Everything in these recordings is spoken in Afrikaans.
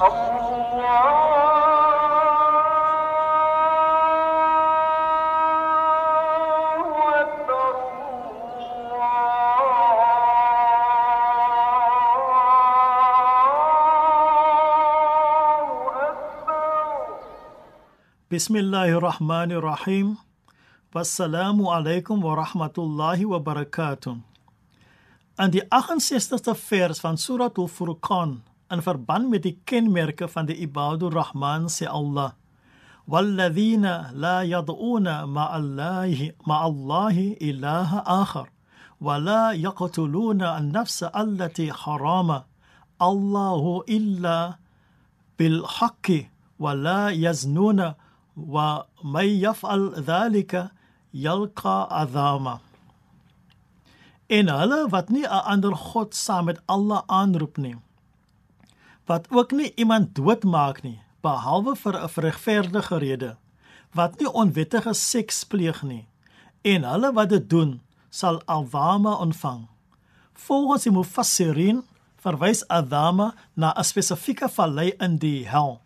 بسم الله الرحمن الرحيم والسلام عليكم ورحمة الله وبركاته. Aan die 68ste vers van Suratul Furqan in verband met die kenmerke van die Ibadur Rahman, sê Allah: "Walladhina la yad'una ma'allahi ma'allahi ilaha akhar, wa la yaqtuluna an-nafsa allati harama Allahu illa bil haqqi wa la yaznuna wa may yaf'al dhalika yalqa adhama. En hulle wat nie 'n ander god saam met Allah aanroep nie wat ook nie iemand doodmaak nie behalwe vir 'n regverdige rede wat nie onwettige seks pleeg nie en hulle wat dit doen sal adhama ontvang volgens die mufassirin verwys adhama na 'n spesifieke vallei in die hel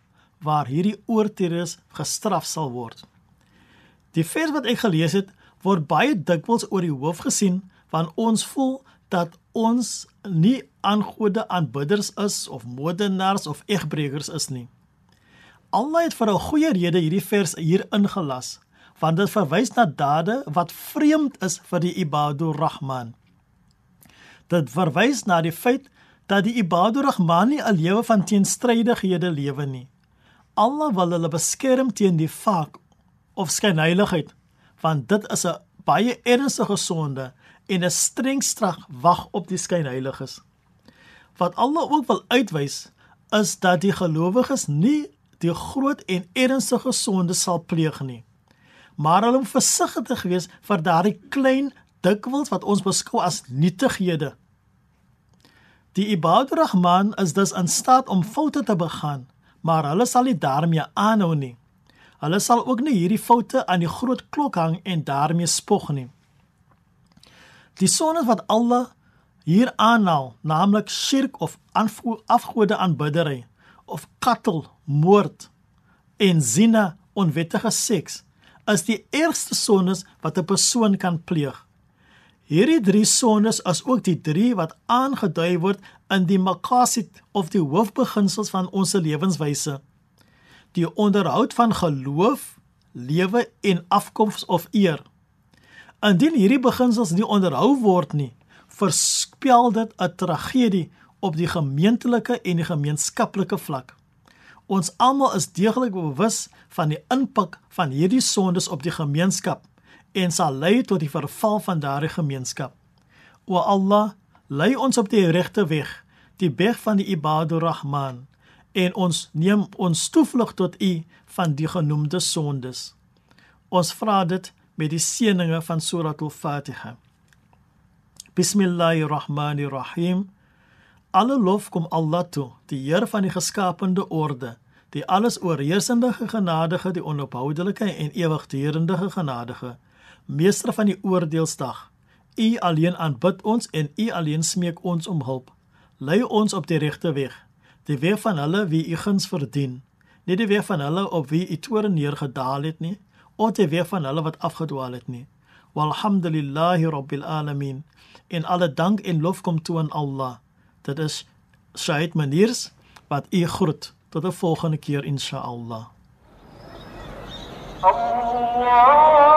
waar hierdie oortreders gestraf sal word. Die vers wat ek gelees het, word baie dikwels oor die hoof gesien van ons voel dat ons nie aangode aanbidders is of moordenaars of egbreekers is nie. Allah het vir 'n goeie rede hierdie vers hier ingelas, want dit verwys na dade wat vreemd is vir die Ibadur Rahman. Dit verwys na die feit dat die Ibadur Rahman nie 'n lewe van teenstrydighede lewe nie. Allah wil hulle beskerm teen die vaak of skynheiligheid, want dit is 'n baie ernstige sonde en 'n streng straf wag op die skynheiliges. Wat Allah ook wil uitwys, is dat die gelowiges nie die groot en ernstige sonde sal pleeg nie, maar hulle moet versigtig wees vir daardie klein dikwels wat ons beskou as nietighede. Die Ibadur Rahman is dus in staat om foute te begaan, maar hulle sal nie daarmee aanhou nie. Hulle sal ook nie hierdie foute aan die groot klok hang en daarmee spog nie. Die sonde wat Allah hier aanhaal, naamlik shirk of afgode aanbiddery of qatl, moord en zina, onwettige seks, is die ergste sondes wat 'n persoon kan pleeg. Hierdie drie sondes is ook die drie wat aangedui word in die maqasid of die hoofbeginsels van ons lewenswyse. Die onderhoud van geloof, lewe en afkoms of eer. Indien hierdie beginsels nie onderhou word nie, verspel dit 'n tragedie op die gemeentelike en die gemeenskaplike vlak. Ons almal is deeglik bewus van die impak van hierdie sondes op die gemeenskap en sal lei tot die verval van daardie gemeenskap. O Allah, lei ons op die regte weg, die weg van die Ibadur Rahman, en ons neem ons toevlug tot U van die genoemde sondes. Ons vra dit met die seëninge van Surah Al-Fatiha. Bismillahirrahmanirrahim. Alle lof kom Allah toe, die Heer van die geskapende orde, die alles oorheersende genadige, die onophoudelike en ewigdurende genadige meester van die oordeelsdag. U alleen aanbid ons en u alleen smeek ons om hulp. Lei ons op die regte weg, die weg van hulle wie u guns verdien, nie die weg van hulle op wie u toorn neergedaal het nie, ooit weer van hulle wat afgedwaal het nie. Walhamdulillahi rabbil alamin. En alle dank en lof kom toe aan Allah. Dit is Said Maniers wat u groet. Tot 'n volgende keer insha Allah. Allah